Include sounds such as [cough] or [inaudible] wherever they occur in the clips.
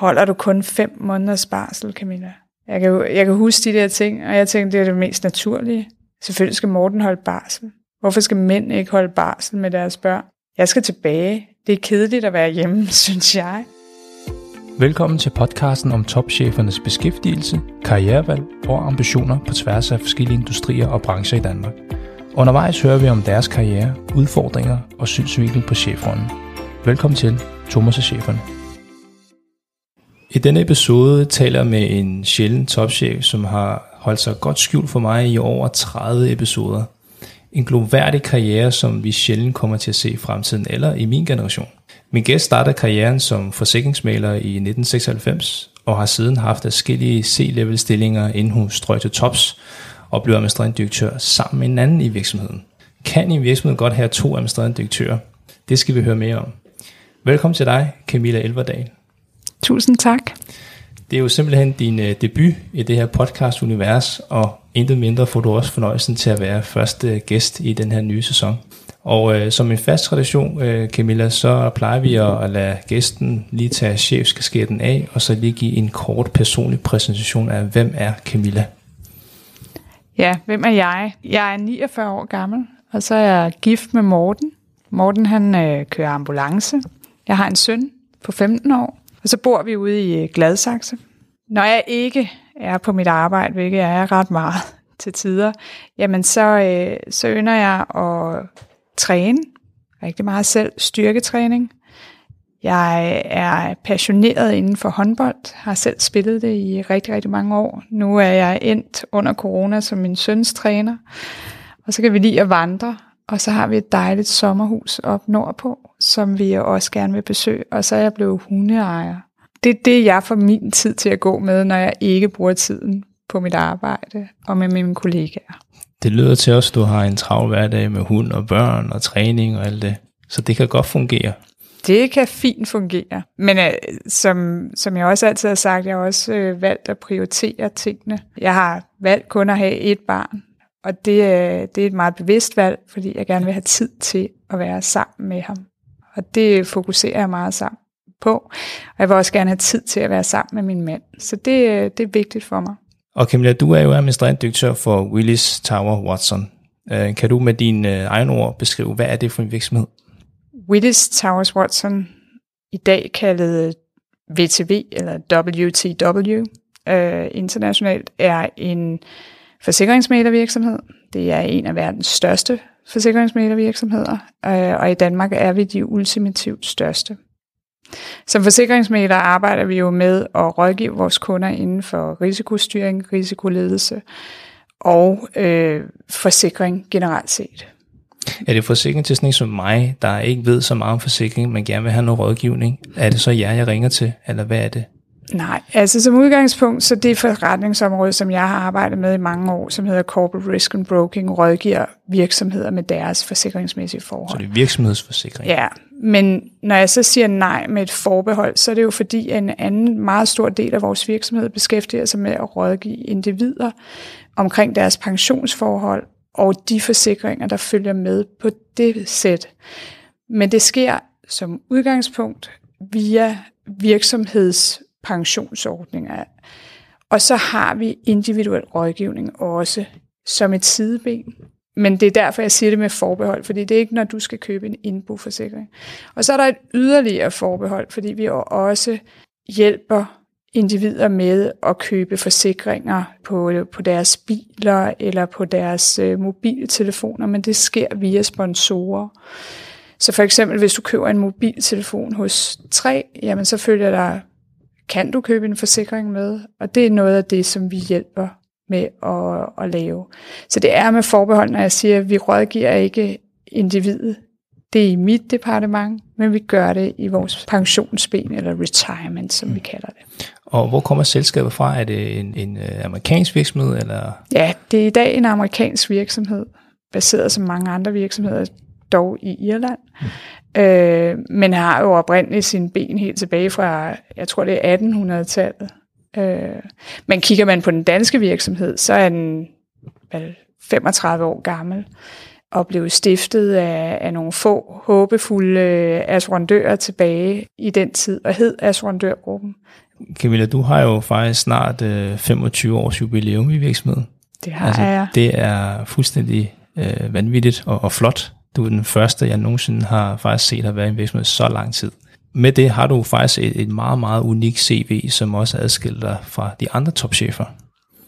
holder du kun fem måneders barsel, Camilla? Jeg kan, jeg kan huske de der ting, og jeg tænkte, det er det mest naturlige. Selvfølgelig skal Morten holde barsel. Hvorfor skal mænd ikke holde barsel med deres børn? Jeg skal tilbage. Det er kedeligt at være hjemme, [laughs] synes jeg. Velkommen til podcasten om topchefernes beskæftigelse, karrierevalg og ambitioner på tværs af forskellige industrier og brancher i Danmark. Undervejs hører vi om deres karriere, udfordringer og synsvinkel på chefrollen. Velkommen til Thomas og Cheferne. I denne episode taler jeg med en sjælden topchef, som har holdt sig godt skjult for mig i over 30 episoder. En gloværdig karriere, som vi sjældent kommer til at se i fremtiden, eller i min generation. Min gæst startede karrieren som forsikringsmaler i 1996, og har siden haft forskellige C-level stillinger, inden hun strøg til tops, og blev administrerende direktør sammen med en anden i virksomheden. Kan en virksomhed godt have to administrerende direktører? Det skal vi høre mere om. Velkommen til dig, Camilla Elverdal. Tusind tak. Det er jo simpelthen din uh, debut i det her podcast-univers, og intet mindre får du også fornøjelsen til at være første gæst i den her nye sæson. Og uh, som en fast tradition, uh, Camilla, så plejer vi at, at lade gæsten lige tage chefskasketten af, og så lige give en kort personlig præsentation af, hvem er Camilla? Ja, hvem er jeg? Jeg er 49 år gammel, og så er jeg gift med Morten. Morten han øh, kører ambulance. Jeg har en søn på 15 år, og så bor vi ude i øh, Gladsaxe. Når jeg ikke er på mit arbejde, hvilket er ret meget [laughs] til tider, jamen så, øh, så ynder jeg at træne rigtig meget selv, styrketræning. Jeg er passioneret inden for håndbold, har selv spillet det i rigtig, rigtig mange år. Nu er jeg endt under corona som min søns træner, og så kan vi lide at vandre, og så har vi et dejligt sommerhus op nordpå, som vi også gerne vil besøge, og så er jeg blevet hundeejer. Det er det, jeg får min tid til at gå med, når jeg ikke bruger tiden på mit arbejde og med mine kollegaer. Det lyder til os, at du har en travl hverdag med hund og børn og træning og alt det. Så det kan godt fungere. Det kan fint fungere. Men øh, som, som jeg også altid har sagt, jeg har også øh, valgt at prioritere tingene. Jeg har valgt kun at have et barn, og det, øh, det er et meget bevidst valg, fordi jeg gerne vil have tid til at være sammen med ham. Og det fokuserer jeg meget sammen på. Og jeg vil også gerne have tid til at være sammen med min mand. Så det, øh, det er vigtigt for mig. Og Camilla, du er jo administrerende direktør for Willis Tower Watson. Øh, kan du med dine egne ord beskrive, hvad er det for en virksomhed? Willis Towers Watson, i dag kaldet VTV eller WTW øh, internationalt, er en forsikringsmælervirksomhed. Det er en af verdens største forsikringsmælervirksomheder, øh, og i Danmark er vi de ultimativt største. Som forsikringsmæler arbejder vi jo med at rådgive vores kunder inden for risikostyring, risikoledelse og øh, forsikring generelt set. Er det forsikring til sådan en som mig, der ikke ved så meget om forsikring, men gerne vil have noget rådgivning? Er det så jer, jeg ringer til, eller hvad er det? Nej, altså som udgangspunkt, så det forretningsområde, som jeg har arbejdet med i mange år, som hedder Corporate Risk and Broking, rådgiver virksomheder med deres forsikringsmæssige forhold. Så det er virksomhedsforsikring? Ja, men når jeg så siger nej med et forbehold, så er det jo fordi, en anden meget stor del af vores virksomhed beskæftiger sig med at rådgive individer omkring deres pensionsforhold og de forsikringer, der følger med på det sæt. Men det sker som udgangspunkt via pensionsordninger. Og så har vi individuel rådgivning også som et sideben. Men det er derfor, jeg siger det med forbehold, fordi det er ikke, når du skal købe en indboforsikring. Og så er der et yderligere forbehold, fordi vi også hjælper individer med at købe forsikringer på, på deres biler eller på deres øh, mobiltelefoner, men det sker via sponsorer. Så for eksempel, hvis du køber en mobiltelefon hos 3, jamen så følger der, kan du købe en forsikring med, og det er noget af det, som vi hjælper med at, at lave. Så det er med forbehold, når jeg siger, at vi rådgiver ikke individet. Det er i mit departement, men vi gør det i vores pensionsben, eller retirement, som vi kalder det. Og hvor kommer selskabet fra? Er det en, en uh, amerikansk virksomhed? Eller? Ja, det er i dag en amerikansk virksomhed, baseret som mange andre virksomheder, dog i Irland. Øh, men har jo oprindeligt sin ben helt tilbage fra, jeg tror det er 1800-tallet. Øh, men kigger man på den danske virksomhed, så er den vel, 35 år gammel. og blev stiftet af, af nogle få håbefulde assurandører tilbage i den tid, og hed Assurandørgruppen. Camilla, du har jo faktisk snart øh, 25 års jubilæum i virksomheden. Det har altså, jeg. Det er fuldstændig øh, vanvittigt og, og flot. Du er den første, jeg nogensinde har faktisk set at være i en virksomhed så lang tid. Med det har du faktisk et, et meget, meget unikt CV, som også adskiller dig fra de andre topchefer.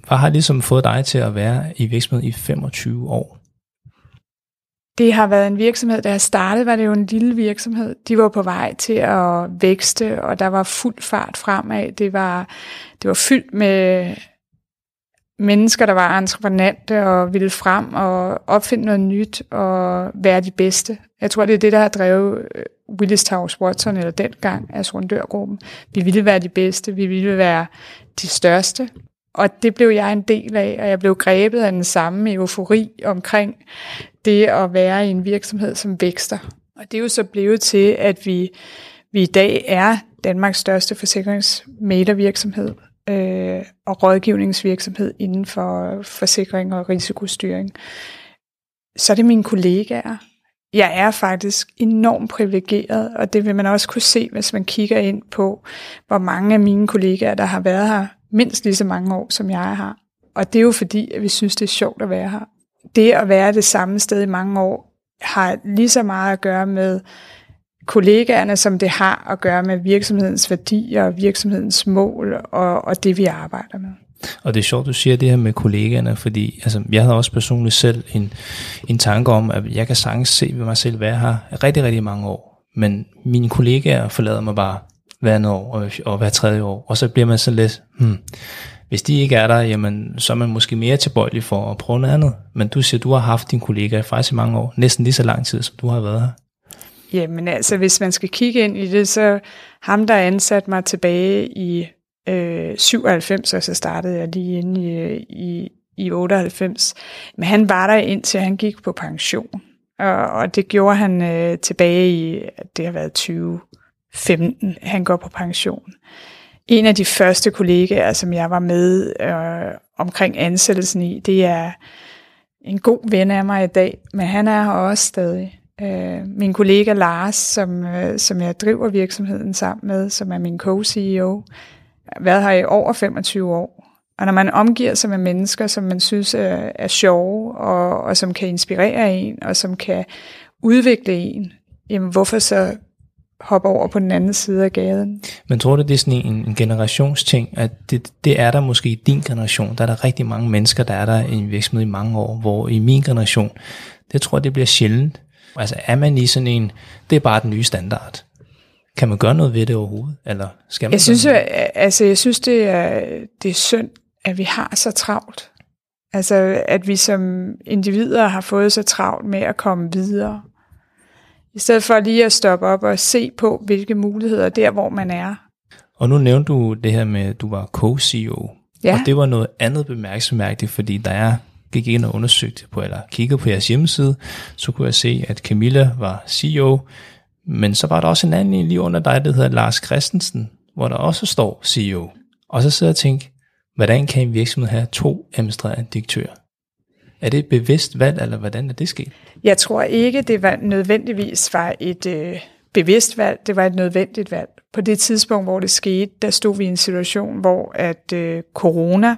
Hvad har ligesom fået dig til at være i virksomheden i 25 år? Det har været en virksomhed, der startede, var det jo en lille virksomhed. De var på vej til at vækste, og der var fuld fart fremad. Det var, det var fyldt med mennesker, der var entreprenante og ville frem og opfinde noget nyt og være de bedste. Jeg tror, det er det, der har drevet øh, Willis Towers Watson, eller dengang, altså rundørgruppen. Vi ville være de bedste, vi ville være de største. Og det blev jeg en del af, og jeg blev grebet af den samme eufori omkring det at være i en virksomhed, som vækster. Og det er jo så blevet til, at vi, vi i dag er Danmarks største forsikringsmælervirksomhed øh, og rådgivningsvirksomhed inden for forsikring og risikostyring. Så er det mine kollegaer. Jeg er faktisk enormt privilegeret, og det vil man også kunne se, hvis man kigger ind på, hvor mange af mine kollegaer, der har været her mindst lige så mange år, som jeg har. Og det er jo fordi, at vi synes, det er sjovt at være her. Det at være det samme sted i mange år, har lige så meget at gøre med kollegaerne, som det har at gøre med virksomhedens værdier og virksomhedens mål og, og det, vi arbejder med. Og det er sjovt, du siger det her med kollegaerne, fordi altså, jeg havde også personligt selv en, en tanke om, at jeg kan sagtens se ved mig selv være her rigtig, rigtig mange år. Men mine kollegaer forlader mig bare hver andet år og, og hver tredje år. Og så bliver man så lidt, hmm, hvis de ikke er der, jamen, så er man måske mere tilbøjelig for at prøve noget andet. Men du siger, du har haft din kollega faktisk i mange år, næsten lige så lang tid, som du har været her. Jamen altså, hvis man skal kigge ind i det, så ham, der ansatte mig tilbage i øh, 97, og så startede jeg lige inde i, i, i 98, men han var der indtil han gik på pension. Og, og det gjorde han øh, tilbage i, det har været 2015, han går på pension. En af de første kollegaer, som jeg var med øh, omkring ansættelsen i, det er en god ven af mig i dag, men han er her også stadig. Øh, min kollega Lars, som, øh, som jeg driver virksomheden sammen med, som er min co-CEO, har været her i over 25 år. Og når man omgiver sig med mennesker, som man synes er, er sjove, og, og som kan inspirere en, og som kan udvikle en, jamen hvorfor så hoppe over på den anden side af gaden. Men tror du, det er sådan en, en generationsting, at det, det er der måske i din generation, der er der rigtig mange mennesker, der er der i en virksomhed i mange år, hvor i min generation, det tror jeg, det bliver sjældent. Altså er man i sådan en, det er bare den nye standard. Kan man gøre noget ved det overhovedet? Eller skal man jeg, synes, jeg, altså, jeg synes, det er, det er synd, at vi har så travlt. Altså, at vi som individer har fået så travlt med at komme videre. I stedet for lige at stoppe op og se på, hvilke muligheder der, hvor man er. Og nu nævnte du det her med, at du var co-CEO. Ja. Og det var noget andet bemærkelsesmærkeligt, fordi der er gik ind og undersøgte på, eller kiggede på jeres hjemmeside, så kunne jeg se, at Camilla var CEO, men så var der også en anden lige under dig, der hedder Lars Christensen, hvor der også står CEO. Og så sidder jeg og tænker, hvordan kan en virksomhed have to administrerende direktører? Er det et bevidst valg, eller hvordan er det sket? Jeg tror ikke, det var nødvendigvis var et øh, bevidst valg, det var et nødvendigt valg. På det tidspunkt, hvor det skete, der stod vi i en situation, hvor at øh, corona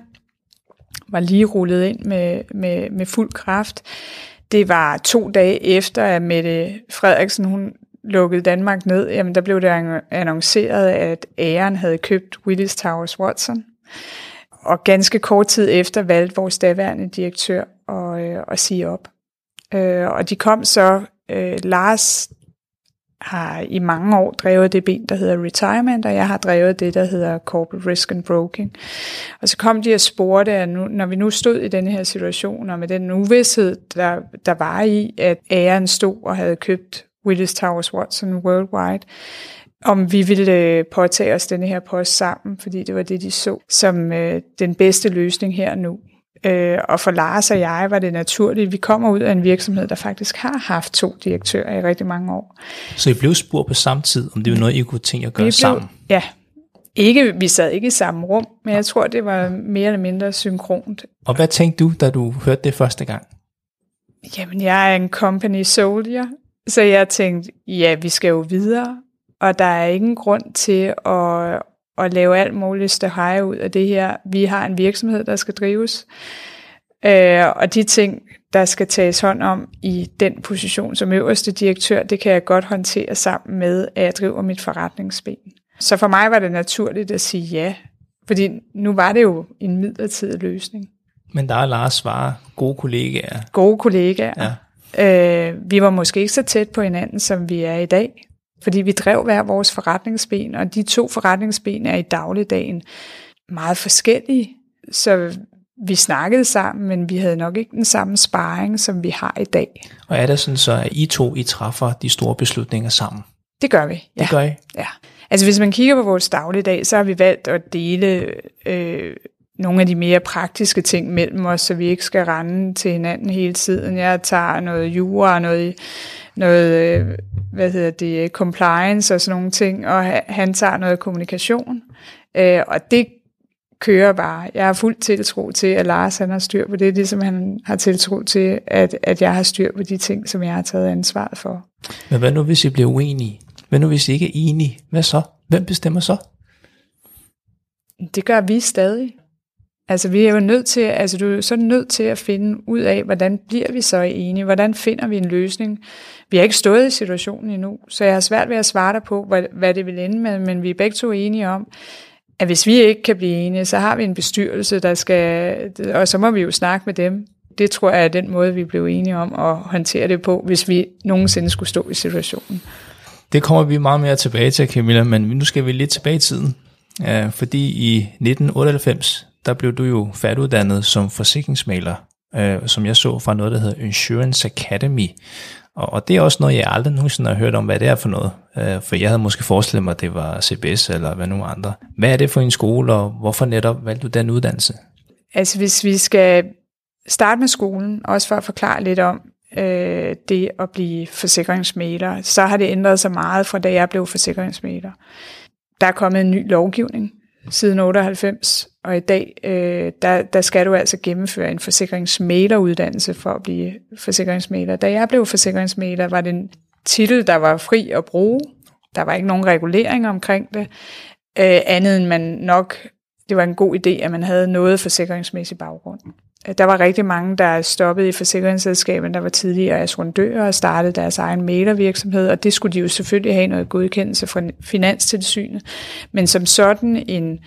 var lige rullet ind med, med, med fuld kraft. Det var to dage efter, at Mette Frederiksen hun lukkede Danmark ned. Jamen, der blev det annonceret, at æren havde købt Willis Towers Watson. Og ganske kort tid efter valgte vores daværende direktør at, øh, at sige op. Øh, og de kom så, øh, Lars har i mange år drevet det ben, der hedder retirement, og jeg har drevet det, der hedder corporate risk and broking. Og så kom de og spurgte, at nu, når vi nu stod i den her situation, og med den uvidshed, der, der var i, at æren stod og havde købt Willis Towers Watson Worldwide, om vi ville øh, påtage os denne her post sammen, fordi det var det, de så som øh, den bedste løsning her nu. Øh, og for Lars og jeg var det naturligt. Vi kommer ud af en virksomhed, der faktisk har haft to direktører i rigtig mange år. Så I blev spurgt på samme tid, om det var noget, I kunne tænke at gøre vi blev, sammen? Ja. Ikke, vi sad ikke i samme rum, men jeg tror, det var mere eller mindre synkront. Og hvad tænkte du, da du hørte det første gang? Jamen, jeg er en company soldier, så jeg tænkte, ja, vi skal jo videre, og der er ingen grund til at, at lave alt muligt ståhej ud af det her. Vi har en virksomhed, der skal drives, øh, og de ting, der skal tages hånd om i den position som øverste direktør, det kan jeg godt håndtere sammen med, at jeg driver mit forretningsben. Så for mig var det naturligt at sige ja, fordi nu var det jo en midlertidig løsning. Men der er Lars Svare, gode kollegaer. Gode kollegaer. Ja. Øh, vi var måske ikke så tæt på hinanden, som vi er i dag, fordi vi drev hver vores forretningsben, og de to forretningsben er i dagligdagen meget forskellige. Så vi snakkede sammen, men vi havde nok ikke den samme sparring, som vi har i dag. Og er det sådan så, at I to I træffer de store beslutninger sammen? Det gør vi, ja. Det gør I? Ja. Altså hvis man kigger på vores dagligdag, så har vi valgt at dele øh, nogle af de mere praktiske ting mellem os, så vi ikke skal rende til hinanden hele tiden. Jeg tager noget jura og noget, noget øh, hvad hedder det, compliance og sådan nogle ting, og han tager noget kommunikation. Øh, og det kører bare. Jeg har fuld tiltro til, at Lars han har styr på det, ligesom han har tiltro til, at, at jeg har styr på de ting, som jeg har taget ansvaret for. Men hvad nu, hvis I bliver uenige? Hvad nu, hvis I ikke er enige? Hvad så? Hvem bestemmer så? Det gør vi stadig. Altså vi er jo nødt til, altså du er så nødt til at finde ud af, hvordan bliver vi så enige? Hvordan finder vi en løsning? Vi har ikke stået i situationen endnu, så jeg har svært ved at svare dig på, hvad, hvad det vil ende med, men vi er begge to enige om, at hvis vi ikke kan blive enige, så har vi en bestyrelse, der skal, og så må vi jo snakke med dem. Det tror jeg er den måde, vi blev enige om at håndtere det på, hvis vi nogensinde skulle stå i situationen. Det kommer vi meget mere tilbage til, Camilla, men nu skal vi lidt tilbage i tiden. Øh, fordi i 1998, der blev du jo færdiguddannet som forsikringsmaler, øh, som jeg så fra noget, der hedder Insurance Academy. Og, og det er også noget, jeg aldrig nogensinde har hørt om, hvad det er for noget. Øh, for jeg havde måske forestillet mig, at det var CBS eller hvad nu andre. Hvad er det for en skole, og hvorfor netop valgte du den uddannelse? Altså hvis vi skal starte med skolen, også for at forklare lidt om øh, det at blive forsikringsmaler, så har det ændret sig meget fra da jeg blev forsikringsmaler. Der er kommet en ny lovgivning siden 98, og i dag, øh, der, der skal du altså gennemføre en forsikringsmaleruddannelse for at blive forsikringsmaler. Da jeg blev forsikringsmaler, var det en titel, der var fri at bruge. Der var ikke nogen regulering omkring det, øh, andet end man nok, det var en god idé, at man havde noget forsikringsmæssig baggrund. Øh, der var rigtig mange, der stoppede i forsikringsselskabet, der var tidligere assurandører og startede deres egen malervirksomhed, og det skulle de jo selvfølgelig have noget godkendelse fra Finanstilsynet. Men som sådan en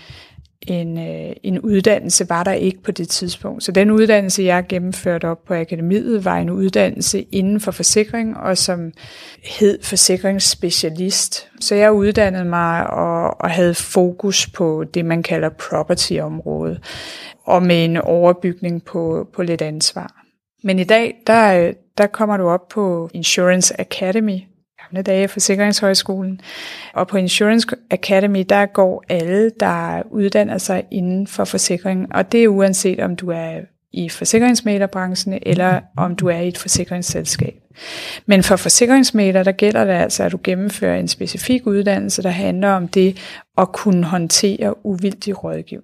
en, øh, en uddannelse var der ikke på det tidspunkt. Så den uddannelse, jeg gennemførte op på akademiet, var en uddannelse inden for forsikring, og som hed forsikringsspecialist. Så jeg uddannede mig og, og havde fokus på det, man kalder property-området, og med en overbygning på, på lidt ansvar. Men i dag, der, øh, der kommer du op på Insurance Academy, gamle dage Forsikringshøjskolen. Og på Insurance Academy, der går alle, der uddanner sig inden for forsikring. Og det er uanset om du er i forsikringsmælerbranchen, eller om du er i et forsikringsselskab. Men for forsikringsmæler, der gælder det altså, at du gennemfører en specifik uddannelse, der handler om det at kunne håndtere uvildig rådgiv.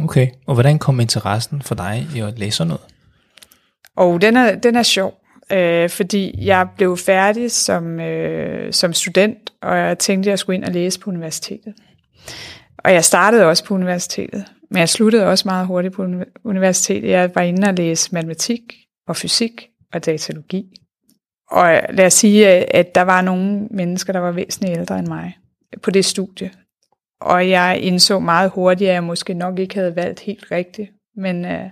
Okay, og hvordan kom interessen for dig i at læse noget? Og den er, den er sjov øh, fordi jeg blev færdig som, øh, som student, og jeg tænkte, at jeg skulle ind og læse på universitetet. Og jeg startede også på universitetet, men jeg sluttede også meget hurtigt på universitetet. Jeg var inde og læse matematik og fysik og datalogi. Og lad os sige, at der var nogle mennesker, der var væsentligt ældre end mig på det studie. Og jeg indså meget hurtigt, at jeg måske nok ikke havde valgt helt rigtigt. Men øh,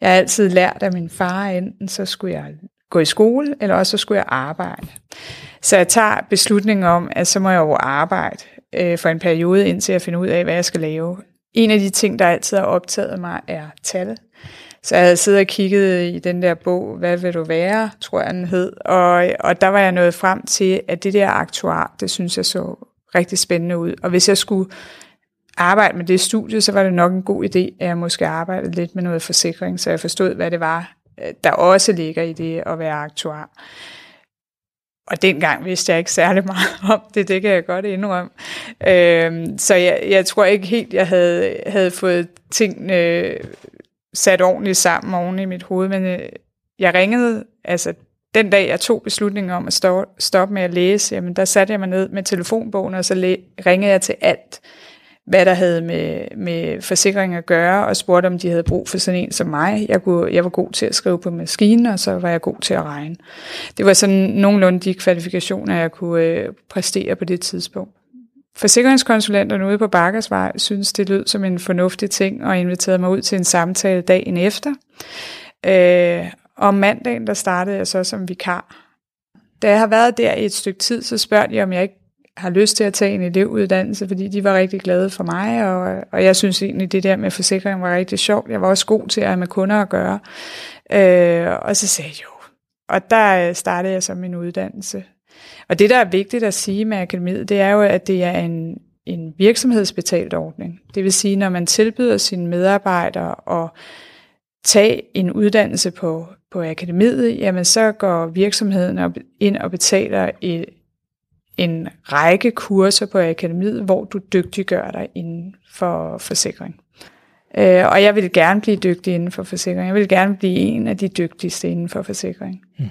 jeg har altid lært af min far, enten så skulle jeg gå i skole, eller også så skulle jeg arbejde. Så jeg tager beslutningen om, at så må jeg jo arbejde øh, for en periode, indtil jeg finder ud af, hvad jeg skal lave. En af de ting, der altid har optaget mig, er tal. Så jeg havde siddet og kigget i den der bog, hvad vil du være, tror jeg den hed, og, og der var jeg nået frem til, at det der aktuar, det synes jeg så rigtig spændende ud. Og hvis jeg skulle arbejde med det studie, så var det nok en god idé, at jeg måske arbejdede lidt med noget forsikring, så jeg forstod, hvad det var, Øh, der også ligger i det at være aktuar. Og dengang vidste jeg ikke særlig meget [laughs] om det, det kan jeg godt indrømme. Øhm, så jeg, jeg tror ikke helt, jeg havde, havde fået tingene øh, sat ordentligt sammen oven i mit hoved, men øh, jeg ringede, altså den dag, jeg tog beslutningen om at stå, stoppe med at læse, jamen der satte jeg mig ned med telefonbogen, og så ringede jeg til alt, hvad der havde med, med forsikring at gøre, og spurgte, om de havde brug for sådan en som mig. Jeg, kunne, jeg var god til at skrive på maskinen, og så var jeg god til at regne. Det var sådan nogenlunde de kvalifikationer, jeg kunne øh, præstere på det tidspunkt. Forsikringskonsulenterne ude på Bakkersvej synes, det lød som en fornuftig ting, og inviterede mig ud til en samtale dagen efter. Øh, og mandagen, der startede jeg så som vikar. Da jeg har været der i et stykke tid, så spørger de, om jeg ikke har lyst til at tage en elevuddannelse, fordi de var rigtig glade for mig, og, og jeg synes egentlig, det der med forsikring var rigtig sjovt. Jeg var også god til at have med kunder at gøre. Øh, og så sagde jeg jo. Og der startede jeg så min uddannelse. Og det, der er vigtigt at sige med akademiet, det er jo, at det er en, en virksomhedsbetalt ordning. Det vil sige, når man tilbyder sine medarbejdere at tage en uddannelse på, på akademiet, jamen så går virksomheden op, ind og betaler et, en række kurser på akademiet, hvor du dygtiggør dig inden for forsikring. Øh, og jeg vil gerne blive dygtig inden for forsikring. Jeg vil gerne blive en af de dygtigste inden for forsikring. Hmm.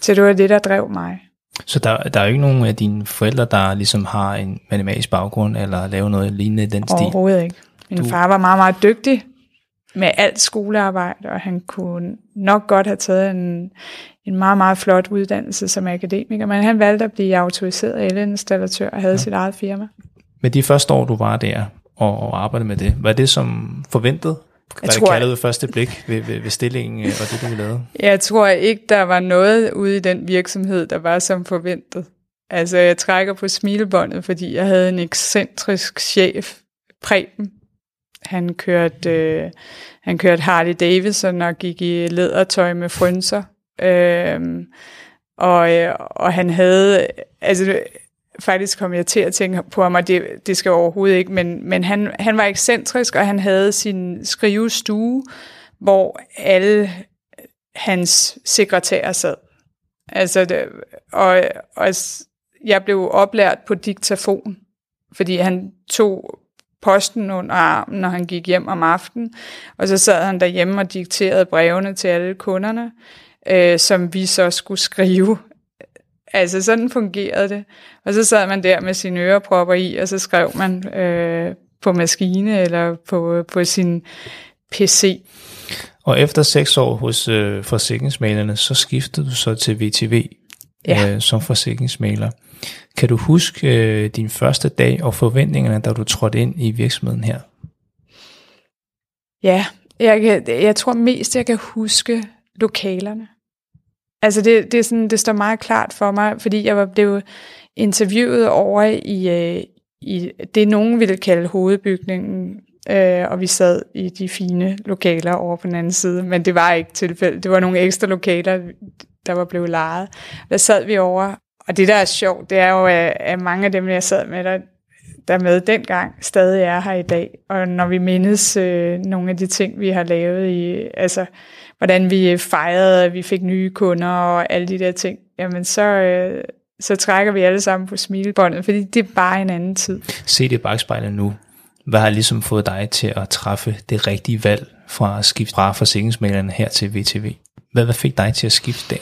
Så det var det, der drev mig. Så der, der er jo ikke nogen af dine forældre, der ligesom har en matematisk baggrund, eller laver noget lignende i den stil? Overhovedet ikke. Min du... far var meget, meget dygtig med alt skolearbejde, og han kunne nok godt have taget en, en meget, meget flot uddannelse som akademiker, men han valgte at blive autoriseret elinstallatør og havde ja. sit eget firma. Med de første år, du var der og, og arbejdede med det, var det som forventet? Hvad jeg tror, det kaldet første blik ved, ved, ved stillingen og det, du lavede? Jeg tror ikke, der var noget ude i den virksomhed, der var som forventet. Altså, jeg trækker på smilebåndet, fordi jeg havde en ekscentrisk chef, Preben. Han kørte, øh, han kørte Harley Davidson og gik i lædertøj med frynser. Øhm, øh, og, og han havde, altså faktisk kom jeg til at tænke på ham, og det, det skal overhovedet ikke, men, men han, han var ekscentrisk, og han havde sin skrivestue, hvor alle hans sekretærer sad. Altså, det, og, og jeg blev oplært på diktafon, fordi han tog posten under armen, når han gik hjem om aftenen, og så sad han derhjemme og dikterede brevene til alle kunderne, øh, som vi så skulle skrive Altså sådan fungerede det. Og så sad man der med sine ørepropper i, og så skrev man øh, på maskine eller på, på sin PC. Og efter seks år hos øh, forsikringsmalerne, så skiftede du så til VTV ja. øh, som forsikringsmaler. Kan du huske øh, din første dag og forventningerne, da du trådte ind i virksomheden her? Ja, jeg, kan, jeg tror mest, jeg kan huske lokalerne. Altså det, det, er sådan, det står meget klart for mig, fordi jeg var blevet interviewet over i, øh, i det, nogen ville kalde hovedbygningen, øh, og vi sad i de fine lokaler over på den anden side, men det var ikke tilfældet. Det var nogle ekstra lokaler, der var blevet lejet. Der sad vi over, og det der er sjovt, det er jo, at mange af dem, jeg sad med, der, der med dengang, stadig er her i dag. Og når vi mindes øh, nogle af de ting, vi har lavet i, altså hvordan vi fejrede, at vi fik nye kunder og alle de der ting, jamen så, øh, så trækker vi alle sammen på smilebåndet, fordi det er bare en anden tid. Se det i bagspejlet nu. Hvad har ligesom fået dig til at træffe det rigtige valg fra at skifte fra forsikringsmalerne her til VTV? Hvad, hvad fik dig til at skifte der?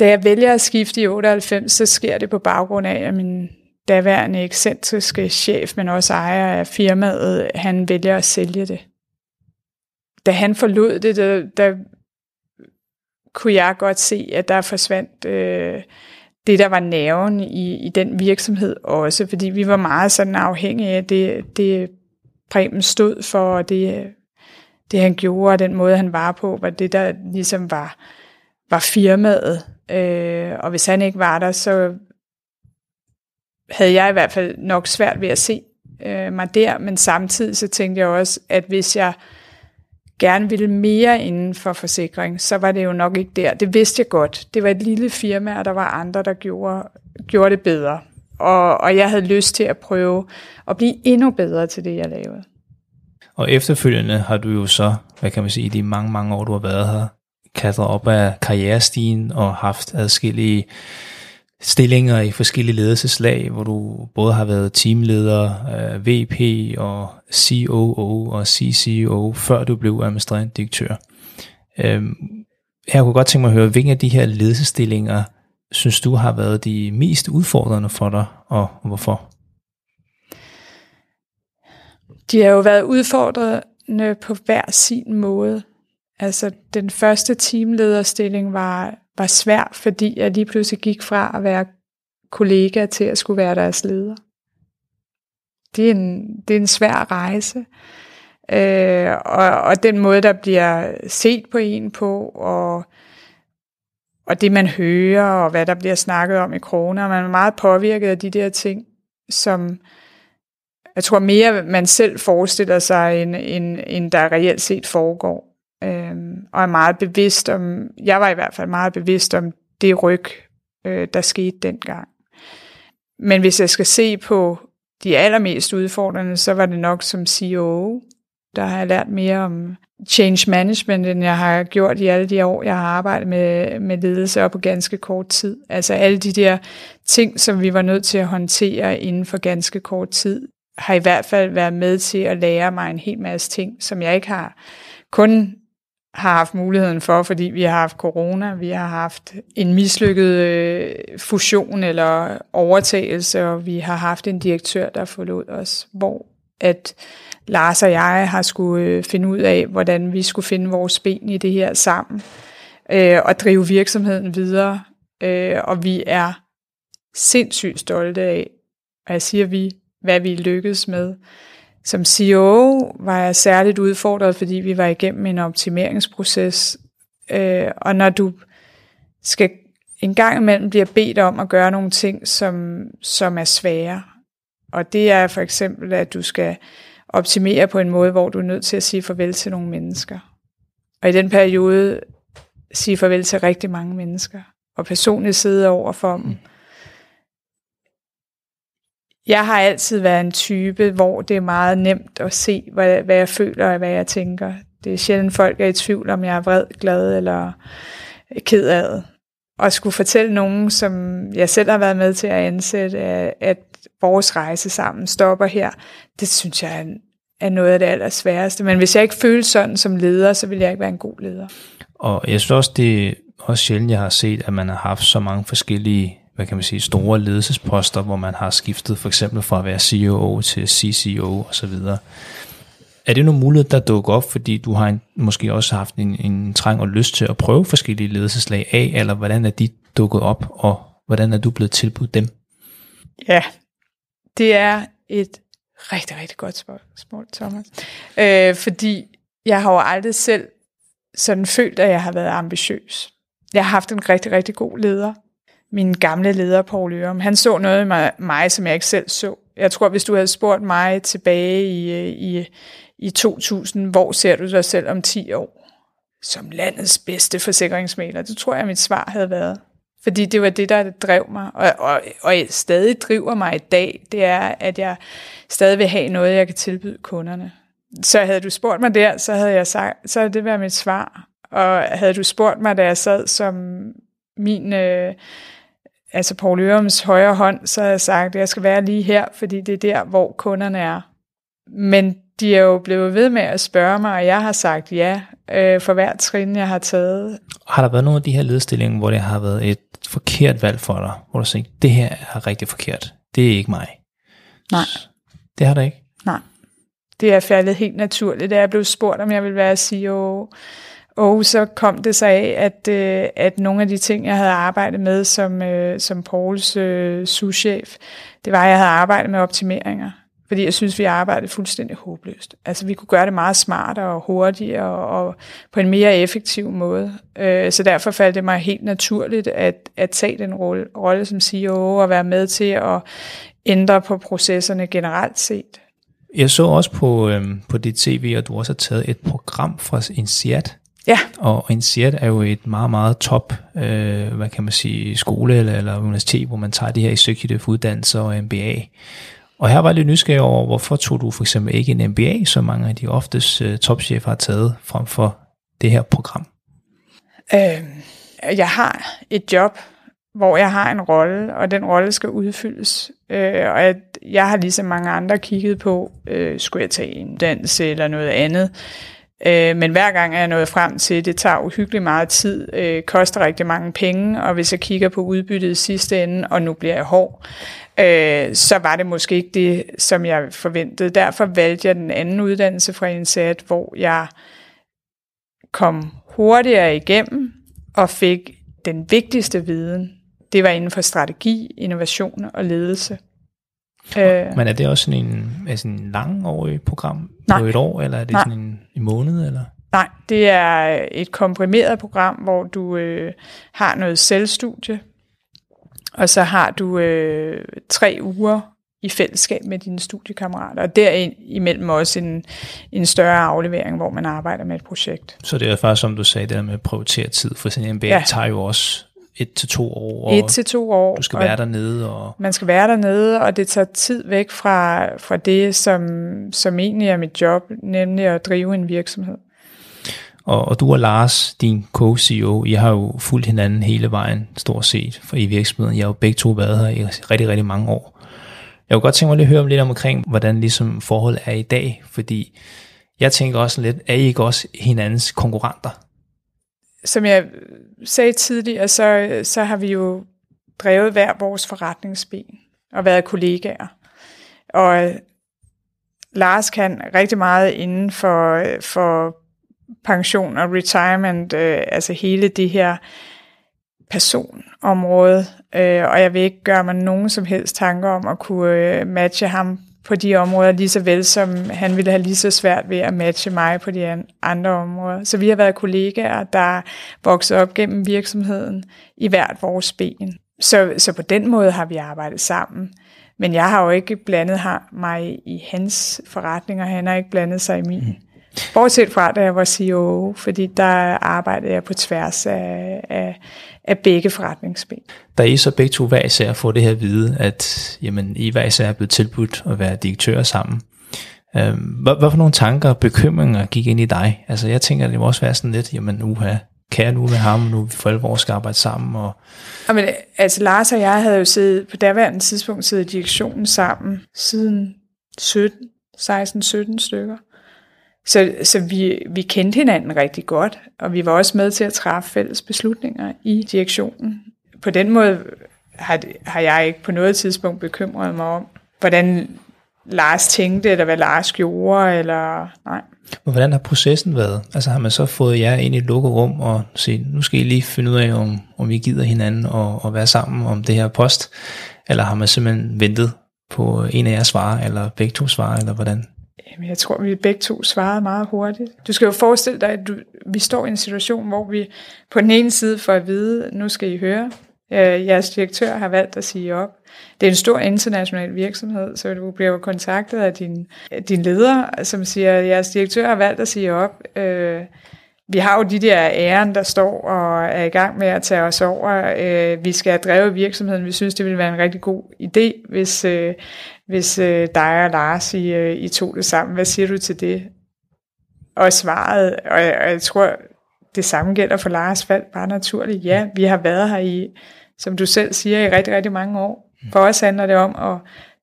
Da jeg vælger at skifte i 98, så sker det på baggrund af, at min daværende ekscentriske chef, men også ejer af firmaet, han vælger at sælge det da han forlod det, der, der kunne jeg godt se, at der forsvandt øh, det, der var nerven i, i den virksomhed også, fordi vi var meget sådan afhængige af det, det Preben stod for, og det, det han gjorde, og den måde han var på, var det, der ligesom var, var firmaet. Øh, og hvis han ikke var der, så havde jeg i hvert fald nok svært ved at se øh, mig der, men samtidig så tænkte jeg også, at hvis jeg gerne ville mere inden for forsikring, så var det jo nok ikke der. Det vidste jeg godt. Det var et lille firma, og der var andre, der gjorde, gjorde det bedre. Og, og jeg havde lyst til at prøve at blive endnu bedre til det, jeg lavede. Og efterfølgende har du jo så, hvad kan man sige, i de mange, mange år, du har været her, klatret op af karrierestigen og haft adskillige stillinger i forskellige ledelseslag, hvor du både har været teamleder, øh, VP og COO og CCO, før du blev administrerende direktør. Øhm, jeg kunne godt tænke mig at høre, hvilke af de her ledelsestillinger synes du har været de mest udfordrende for dig, og hvorfor? De har jo været udfordrende på hver sin måde. Altså, den første teamlederstilling var, var svær, fordi jeg lige pludselig gik fra at være kollega til at skulle være deres leder. Det er en, det er en svær rejse. Øh, og, og den måde, der bliver set på en på, og, og det man hører, og hvad der bliver snakket om i kroner, man er meget påvirket af de der ting, som jeg tror mere, man selv forestiller sig, end, end, end der reelt set foregår. Øhm, og er meget bevidst om, jeg var i hvert fald meget bevidst om det ryg, øh, der skete dengang. Men hvis jeg skal se på de allermest udfordrende, så var det nok som CEO. Der har jeg lært mere om change management, end jeg har gjort i alle de år, jeg har arbejdet med, med ledelse og på ganske kort tid. Altså alle de der ting, som vi var nødt til at håndtere inden for ganske kort tid, har i hvert fald været med til at lære mig en hel masse ting, som jeg ikke har kun har haft muligheden for, fordi vi har haft corona, vi har haft en mislykket øh, fusion eller overtagelse, og vi har haft en direktør, der forlod os, hvor at Lars og jeg har skulle øh, finde ud af, hvordan vi skulle finde vores ben i det her sammen, øh, og drive virksomheden videre. Øh, og vi er sindssygt stolte af, og jeg siger vi, hvad vi lykkedes med. Som CEO var jeg særligt udfordret, fordi vi var igennem en optimeringsproces. Øh, og når du skal en gang imellem bliver bedt om at gøre nogle ting, som, som er svære, og det er for eksempel, at du skal optimere på en måde, hvor du er nødt til at sige farvel til nogle mennesker. Og i den periode sige farvel til rigtig mange mennesker, og personligt sidde over for dem. Mm. Jeg har altid været en type, hvor det er meget nemt at se, hvad, hvad jeg føler og hvad jeg tænker. Det er sjældent folk er i tvivl, om jeg er vred, glad eller ked af det. Og skulle fortælle nogen, som jeg selv har været med til at ansætte, at vores rejse sammen stopper her, det synes jeg er, noget af det allersværeste. Men hvis jeg ikke føler sådan som leder, så vil jeg ikke være en god leder. Og jeg synes også, det er også sjældent, jeg har set, at man har haft så mange forskellige hvad kan man sige, store ledelsesposter, hvor man har skiftet for eksempel fra at være CEO til CCO osv. Er det nogle muligheder, der dukker op, fordi du har en, måske også haft en, en trang og lyst til at prøve forskellige ledelseslag af, eller hvordan er de dukket op, og hvordan er du blevet tilbudt dem? Ja, det er et rigtig, rigtig godt spørgsmål, Thomas. Øh, fordi jeg har jo aldrig selv sådan følt, at jeg har været ambitiøs. Jeg har haft en rigtig, rigtig god leder. Min gamle leder, Paul Ørum, han så noget i mig, mig, som jeg ikke selv så. Jeg tror, hvis du havde spurgt mig tilbage i, i, i 2000, hvor ser du dig selv om 10 år? Som landets bedste forsikringsmaler. Det tror jeg, mit svar havde været. Fordi det var det, der drev mig, og, og, og stadig driver mig i dag, det er, at jeg stadig vil have noget, jeg kan tilbyde kunderne. Så havde du spurgt mig der, så havde jeg sagt, så havde det været mit svar. Og havde du spurgt mig, da jeg sad som min, øh, altså Paul Ørums højre hånd, så havde jeg sagt, at jeg skal være lige her, fordi det er der, hvor kunderne er. Men de er jo blevet ved med at spørge mig, og jeg har sagt ja øh, for hvert trin, jeg har taget. Har der været nogle af de her ledstillinger, hvor det har været et forkert valg for dig, hvor du siger, det her er rigtig forkert, det er ikke mig? Nej. Det har der ikke? Nej. Det er faldet helt naturligt. Da jeg blev spurgt, om jeg ville være CEO, og så kom det sig af, at, øh, at nogle af de ting, jeg havde arbejdet med som, øh, som Pauls øh, souschef, det var, at jeg havde arbejdet med optimeringer. Fordi jeg synes, vi arbejdede fuldstændig håbløst. Altså, vi kunne gøre det meget smartere og hurtigere og, og på en mere effektiv måde. Øh, så derfor faldt det mig helt naturligt at, at tage den rolle, rolle som CEO og være med til at ændre på processerne generelt set. Jeg så også på, øhm, på dit tv, at du også har taget et program fra INSEAD. Ja. Og INSEAD er jo et meget, meget top, øh, hvad kan man sige, skole eller, eller universitet, hvor man tager de her executive uddannelser og MBA. Og her var jeg lidt nysgerrig over, hvorfor tog du for eksempel ikke en MBA, som mange af de oftest uh, topchefer har taget frem for det her program? Øh, jeg har et job, hvor jeg har en rolle, og den rolle skal udfyldes. Øh, og jeg, jeg har ligesom mange andre kigget på, øh, skulle jeg tage en uddannelse eller noget andet. Øh, men hver gang er jeg nået frem til, at det tager uhyggeligt meget tid, øh, koster rigtig mange penge, og hvis jeg kigger på udbyttet i sidste ende, og nu bliver jeg hård, øh, så var det måske ikke det, som jeg forventede. Derfor valgte jeg den anden uddannelse fra INSAT, hvor jeg kom hurtigere igennem og fik den vigtigste viden. Det var inden for strategi, innovation og ledelse. Øh, Men er det også sådan en, altså en langårig program nej, på et år, eller er det nej. sådan en, en måned? Eller? Nej, det er et komprimeret program, hvor du øh, har noget selvstudie, og så har du øh, tre uger i fællesskab med dine studiekammerater, og derimellem også en, en større aflevering, hvor man arbejder med et projekt. Så det er faktisk, som du sagde, det der med at prioritere tid, for sådan en MBA ja. tager jo også et til to år. Et til to år. Du skal være dernede. Og... Man skal være dernede, og det tager tid væk fra, fra det, som, som egentlig er mit job, nemlig at drive en virksomhed. Og, og du og Lars, din co-CEO, I har jo fulgt hinanden hele vejen, stort set, for i virksomheden. I har jo begge to været her i rigtig, rigtig mange år. Jeg kunne godt tænke mig at høre lidt omkring, hvordan ligesom forholdet er i dag, fordi jeg tænker også lidt, er I ikke også hinandens konkurrenter? Som jeg sagde tidligere, så, så har vi jo drevet hver vores forretningsben og været kollegaer. Og øh, Lars kan rigtig meget inden for, øh, for pension og retirement, øh, altså hele det her personområde, øh, og jeg vil ikke gøre mig nogen som helst tanker om at kunne øh, matche ham på de områder, lige så vel som han ville have lige så svært ved at matche mig på de andre områder. Så vi har været kollegaer, der voksede op gennem virksomheden i hvert vores ben. Så, så på den måde har vi arbejdet sammen. Men jeg har jo ikke blandet mig i hans forretninger, han har ikke blandet sig i min. Mm. Bortset fra, da jeg var CEO, fordi der arbejdede jeg på tværs af, af, af begge forretningsben. Da I så begge to hver især får det her at vide, at jamen, I hver især er blevet tilbudt at være direktører sammen, øh, hvad, hvad for nogle tanker og bekymringer gik ind i dig? Altså jeg tænker, det må også være sådan lidt, jamen uha, kan jeg nu med ham, nu vi for alvor skal arbejde sammen? Og... Jamen, altså Lars og jeg havde jo siddet, på daværende tidspunkt siddet i direktionen sammen siden 17, 16-17 stykker. Så, så vi, vi kendte hinanden rigtig godt, og vi var også med til at træffe fælles beslutninger i direktionen. På den måde har, har jeg ikke på noget tidspunkt bekymret mig om, hvordan Lars tænkte, eller hvad Lars gjorde, eller nej. Men hvordan har processen været? Altså har man så fået jer ind i et lukket rum og se, nu skal I lige finde ud af, om, om I gider hinanden og, og være sammen om det her post, eller har man simpelthen ventet på en af jeres svarer, eller begge to svarer, eller hvordan? Jamen, jeg tror, vi begge to svarede meget hurtigt. Du skal jo forestille dig, at du, vi står i en situation, hvor vi på den ene side får at vide, nu skal I høre, øh, jeres direktør har valgt at sige op. Det er en stor international virksomhed, så du bliver jo kontaktet af din, din leder, som siger, at jeres direktør har valgt at sige op. Øh, vi har jo de der æren, der står og er i gang med at tage os over. Øh, vi skal have drevet virksomheden. Vi synes, det ville være en rigtig god idé, hvis, øh, hvis øh, dig og Lars I, øh, I tog det sammen. Hvad siger du til det? Og svaret, og jeg, og jeg tror, det samme gælder for Lars Fald, bare naturligt. Ja, vi har været her i, som du selv siger, i rigtig, rigtig mange år. For os handler det om at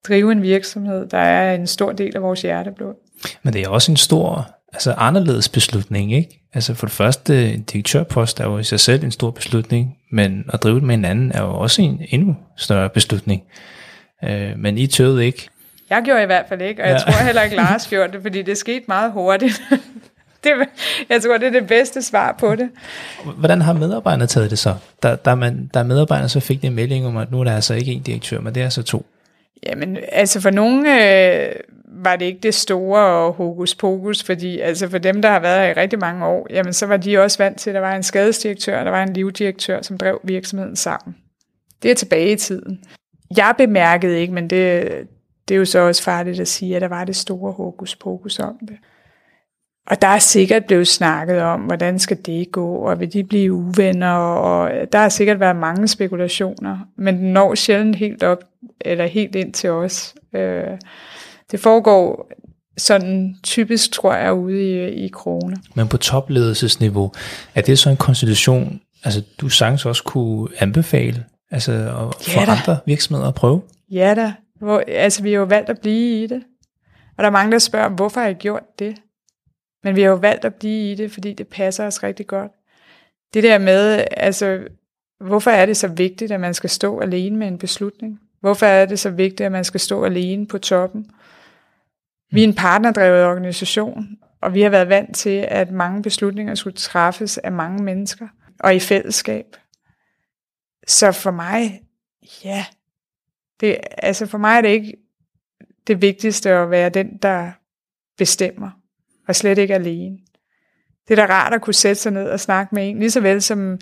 drive en virksomhed, der er en stor del af vores hjerteblod. Men det er også en stor, altså anderledes beslutning, ikke? Altså for det første, en direktørpost er jo i sig selv en stor beslutning, men at drive det med en anden er jo også en endnu større beslutning. Øh, men I tøvede ikke. Jeg gjorde i hvert fald ikke, og jeg ja. tror heller ikke Lars gjorde det, fordi det skete meget hurtigt. [laughs] det, jeg tror, det er det bedste svar på det. Hvordan har medarbejderne taget det så? Der, der, man, der medarbejderne så fik en melding om, at nu er der altså ikke en direktør, men det er altså to. Jamen, altså for nogle øh, var det ikke det store hokus pokus, fordi altså for dem, der har været her i rigtig mange år, jamen så var de også vant til, at der var en skadesdirektør, og der var en livdirektør, som drev virksomheden sammen. Det er tilbage i tiden. Jeg bemærkede ikke, men det, det er jo så også farligt at sige, at der var det store hokus pokus om det. Og der er sikkert blevet snakket om, hvordan skal det gå, og vil de blive uvenner, og der har sikkert været mange spekulationer, men den når sjældent helt op, eller helt ind til os. Øh, det foregår sådan typisk, tror jeg, ude i, i krone. Men på topledelsesniveau, er det så en konstitution, altså du sagtens også kunne anbefale, altså at ja, få andre virksomheder at prøve? Ja da, Hvor, altså vi har jo valgt at blive i det. Og der er mange, der spørger, hvorfor har I gjort det? Men vi har jo valgt at blive i det, fordi det passer os rigtig godt. Det der med, altså, hvorfor er det så vigtigt, at man skal stå alene med en beslutning? Hvorfor er det så vigtigt, at man skal stå alene på toppen? Vi er en partnerdrevet organisation, og vi har været vant til, at mange beslutninger skulle træffes af mange mennesker og i fællesskab. Så for mig, ja, det, altså for mig er det ikke det vigtigste at være den, der bestemmer, og slet ikke alene. Det er da rart at kunne sætte sig ned og snakke med en, lige så vel som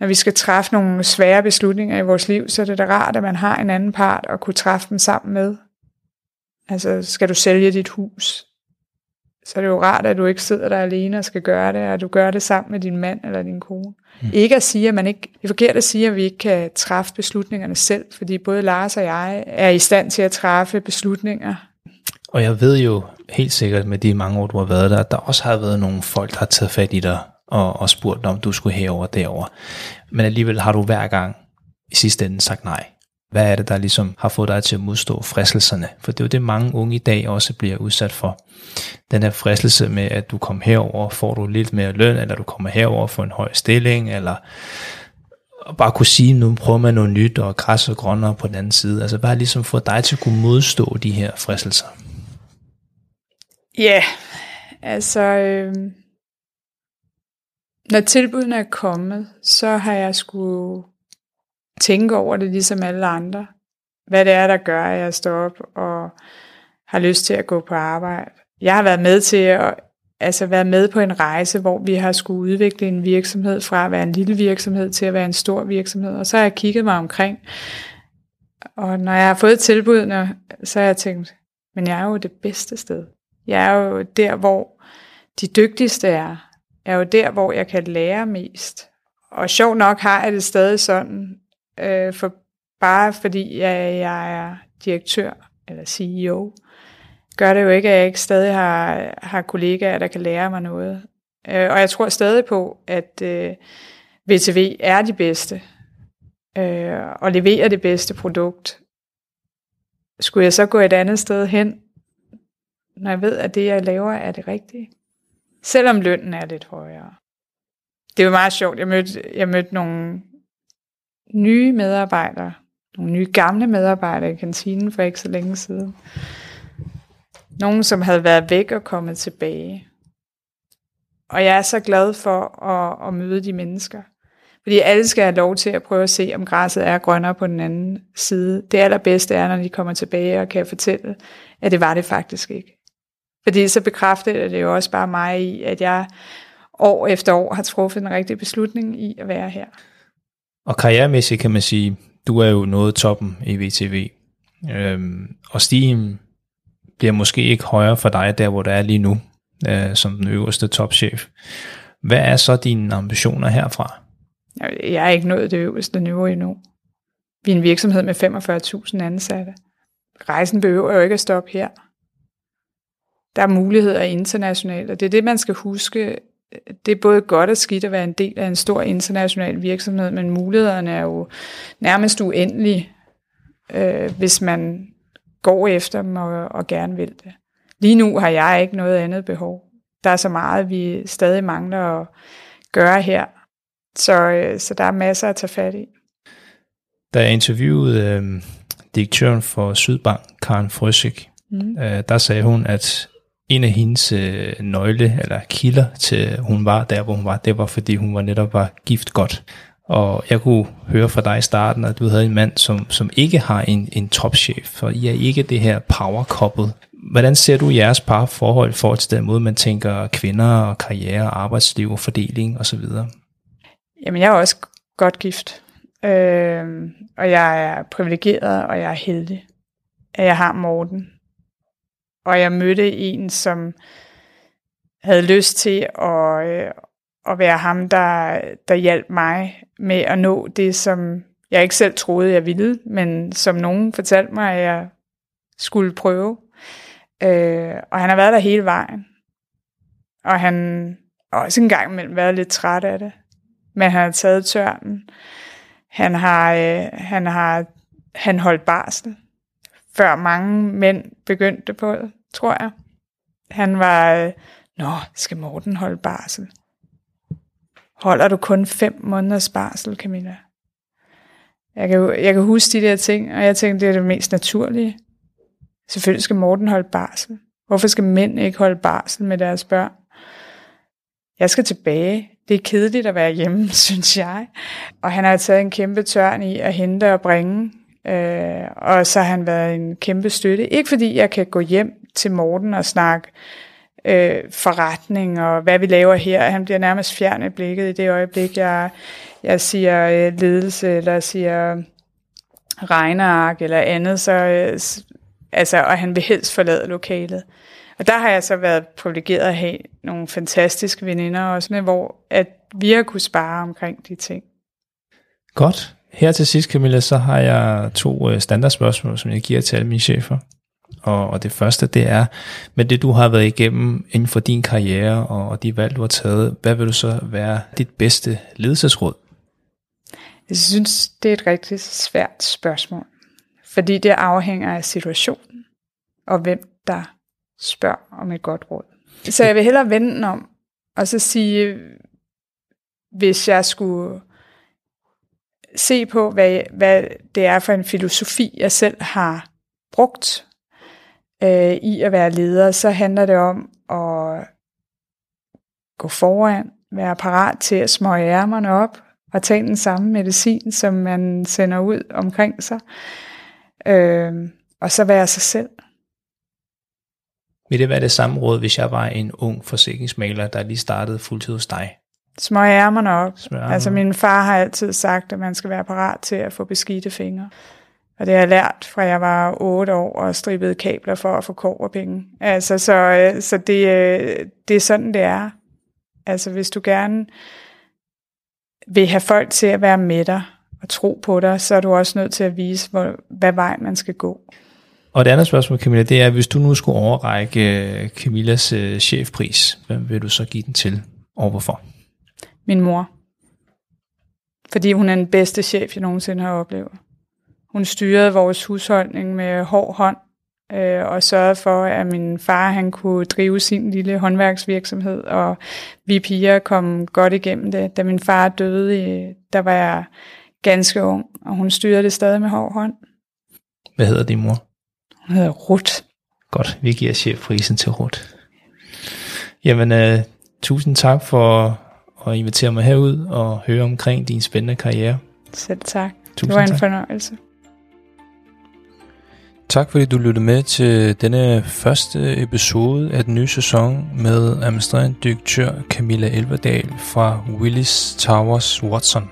når vi skal træffe nogle svære beslutninger i vores liv, så er det da rart, at man har en anden part at kunne træffe dem sammen med. Altså, skal du sælge dit hus? Så er det jo rart, at du ikke sidder der alene og skal gøre det, og du gør det sammen med din mand eller din kone. Mm. Ikke at sige, at man ikke, det er forkert at sige, at vi ikke kan træffe beslutningerne selv, fordi både Lars og jeg er i stand til at træffe beslutninger. Og jeg ved jo helt sikkert med de mange år, du har været der, at der også har været nogle folk, der har taget fat i dig og, og spurgt om du skulle herover og derover. Men alligevel har du hver gang i sidste ende sagt nej. Hvad er det, der ligesom har fået dig til at modstå fristelserne? For det er jo det, mange unge i dag også bliver udsat for. Den her fristelse med, at du kommer herover, får du lidt mere løn, eller du kommer herover for en høj stilling, eller bare kunne sige, nu prøver man noget nyt, og græs og grønnere på den anden side. Altså hvad har ligesom fået dig til at kunne modstå de her fristelser? Ja, yeah, altså... Øh når tilbudene er kommet, så har jeg skulle tænke over det ligesom alle andre. Hvad det er, der gør, at jeg står op og har lyst til at gå på arbejde. Jeg har været med til at altså være med på en rejse, hvor vi har skulle udvikle en virksomhed fra at være en lille virksomhed til at være en stor virksomhed. Og så har jeg kigget mig omkring. Og når jeg har fået tilbudene, så har jeg tænkt, men jeg er jo det bedste sted. Jeg er jo der, hvor de dygtigste er er jo der, hvor jeg kan lære mest. Og sjov nok har jeg det stadig sådan, øh, for bare fordi jeg, jeg er direktør eller CEO, gør det jo ikke, at jeg ikke stadig har, har kollegaer, der kan lære mig noget. Øh, og jeg tror stadig på, at øh, VTV er de bedste, øh, og leverer det bedste produkt. Skulle jeg så gå et andet sted hen, når jeg ved, at det, jeg laver, er det rigtige? Selvom lønnen er lidt højere. Det var meget sjovt. Jeg mødte, jeg mødte nogle nye medarbejdere, nogle nye gamle medarbejdere i kantinen for ikke så længe siden. Nogen, som havde været væk og kommet tilbage. Og jeg er så glad for at, at møde de mennesker. Fordi alle skal have lov til at prøve at se, om græsset er grønnere på den anden side. Det allerbedste er, når de kommer tilbage og kan fortælle, at det var det faktisk ikke. Fordi så bekræfter det jo også bare mig i, at jeg år efter år har truffet en rigtig beslutning i at være her. Og karrieremæssigt kan man sige, du er jo nået toppen i VTV. Øhm, og stigen bliver måske ikke højere for dig, der hvor du er lige nu, øh, som den øverste topchef. Hvad er så dine ambitioner herfra? Jeg er ikke nået det øverste niveau endnu. Vi er en virksomhed med 45.000 ansatte. Rejsen behøver jo ikke at stoppe her der er muligheder internationalt, og det er det, man skal huske. Det er både godt og skidt at være en del af en stor international virksomhed, men mulighederne er jo nærmest uendelige, øh, hvis man går efter dem og, og gerne vil det. Lige nu har jeg ikke noget andet behov. Der er så meget, vi stadig mangler at gøre her, så, øh, så der er masser at tage fat i. Da jeg interviewede øh, direktøren for Sydbank, Karen Frøsik, mm. øh, der sagde hun, at en af hendes øh, nøgle eller kilder til, hun var der, hvor hun var, det var fordi hun var netop var gift godt. Og jeg kunne høre fra dig i starten, at du havde en mand, som, som ikke har en, en topchef, for I er ikke det her power couple. Hvordan ser du jeres parforhold i forhold til den måde, man tænker kvinder og karriere, arbejdsliv og fordeling osv.? Jamen, jeg er også godt gift. Øh, og jeg er privilegeret, og jeg er heldig, at jeg har Morten, og jeg mødte en, som havde lyst til at, øh, at være ham, der, der hjalp mig med at nå det, som jeg ikke selv troede, jeg ville, men som nogen fortalte mig, at jeg skulle prøve. Øh, og han har været der hele vejen. Og han har også en gang imellem været lidt træt af det. Men han har taget tørnen. Han har, øh, han har han holdt barsel før mange mænd begyndte på tror jeg. Han var øh, Nå, skal Morten holde barsel? Holder du kun fem måneders barsel, Camilla? Jeg kan, jeg kan huske de der ting, og jeg tænkte, det er det mest naturlige. Selvfølgelig skal Morten holde barsel. Hvorfor skal mænd ikke holde barsel med deres børn? Jeg skal tilbage. Det er kedeligt at være hjemme, [laughs] synes jeg. Og han har taget en kæmpe tørn i at hente og bringe. Øh, og så har han været en kæmpe støtte. Ikke fordi jeg kan gå hjem til Morten og snakke øh, forretning og hvad vi laver her. Han bliver nærmest fjern i blikket i det øjeblik, jeg, jeg siger øh, ledelse eller siger regneark eller andet. Så, øh, altså, og han vil helst forlade lokalet. Og der har jeg så været privilegeret at have nogle fantastiske veninder også med, hvor at vi har kunne spare omkring de ting. Godt. Her til sidst, Camilla, så har jeg to øh, standardspørgsmål, som jeg giver til alle mine chefer. Og, og det første, det er, med det du har været igennem inden for din karriere og, og de valg, du har taget, hvad vil du så være dit bedste ledelsesråd? Jeg synes, det er et rigtig svært spørgsmål. Fordi det afhænger af situationen, og hvem der spørger om et godt råd. Så jeg vil hellere vende om, og så sige, hvis jeg skulle se på, hvad, hvad det er for en filosofi, jeg selv har brugt øh, i at være leder, så handler det om at gå foran, være parat til at smøge ærmerne op og tage den samme medicin, som man sender ud omkring sig, øh, og så være sig selv. Vil det være det samme råd, hvis jeg var en ung forsikringsmaler, der lige startede fuldtid hos dig? Smøge ærmerne op. Smøge Altså min far har altid sagt, at man skal være parat til at få beskidte fingre. Og det har jeg lært fra jeg var 8 år og stribede kabler for at få penge. Altså, så, øh, så det, øh, det er sådan, det er. Altså, hvis du gerne vil have folk til at være med dig og tro på dig, så er du også nødt til at vise, hvor, hvad vej man skal gå. Og det andet spørgsmål, Camilla, det er, hvis du nu skulle overrække øh, Camillas chefpris, hvem vil du så give den til, og hvorfor? Min mor. Fordi hun er den bedste chef, jeg nogensinde har oplevet. Hun styrede vores husholdning med hård hånd, øh, og sørgede for, at min far han kunne drive sin lille håndværksvirksomhed, og vi piger kom godt igennem det. Da min far døde, der var jeg ganske ung, og hun styrede det stadig med hård hånd. Hvad hedder din mor? Hun hedder Rut. Godt, vi giver chefprisen til Rut. Jamen, uh, tusind tak for at invitere mig herud og høre omkring din spændende karriere. Selv tak. Tusind det var en tak. fornøjelse. Tak fordi du lyttede med til denne første episode af den nye sæson med administrerende direktør Camilla Elverdal fra Willis Towers Watson.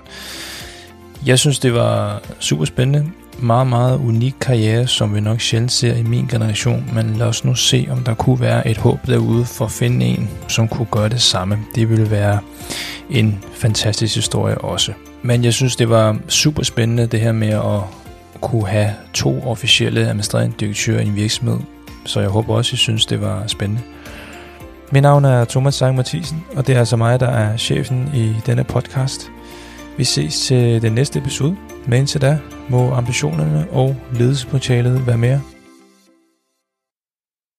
Jeg synes, det var super spændende. Meget, meget unik karriere, som vi nok sjældent ser i min generation, men lad os nu se, om der kunne være et håb derude for at finde en, som kunne gøre det samme. Det ville være en fantastisk historie også. Men jeg synes, det var super spændende det her med at kunne have to officielle administrerende direktører i en virksomhed, så jeg håber også, I synes, det var spændende. Mit navn er Thomas Sang Mathisen, og det er altså mig, der er chefen i denne podcast. Vi ses til den næste episode, men indtil da må ambitionerne og ledelsespotentialet være mere.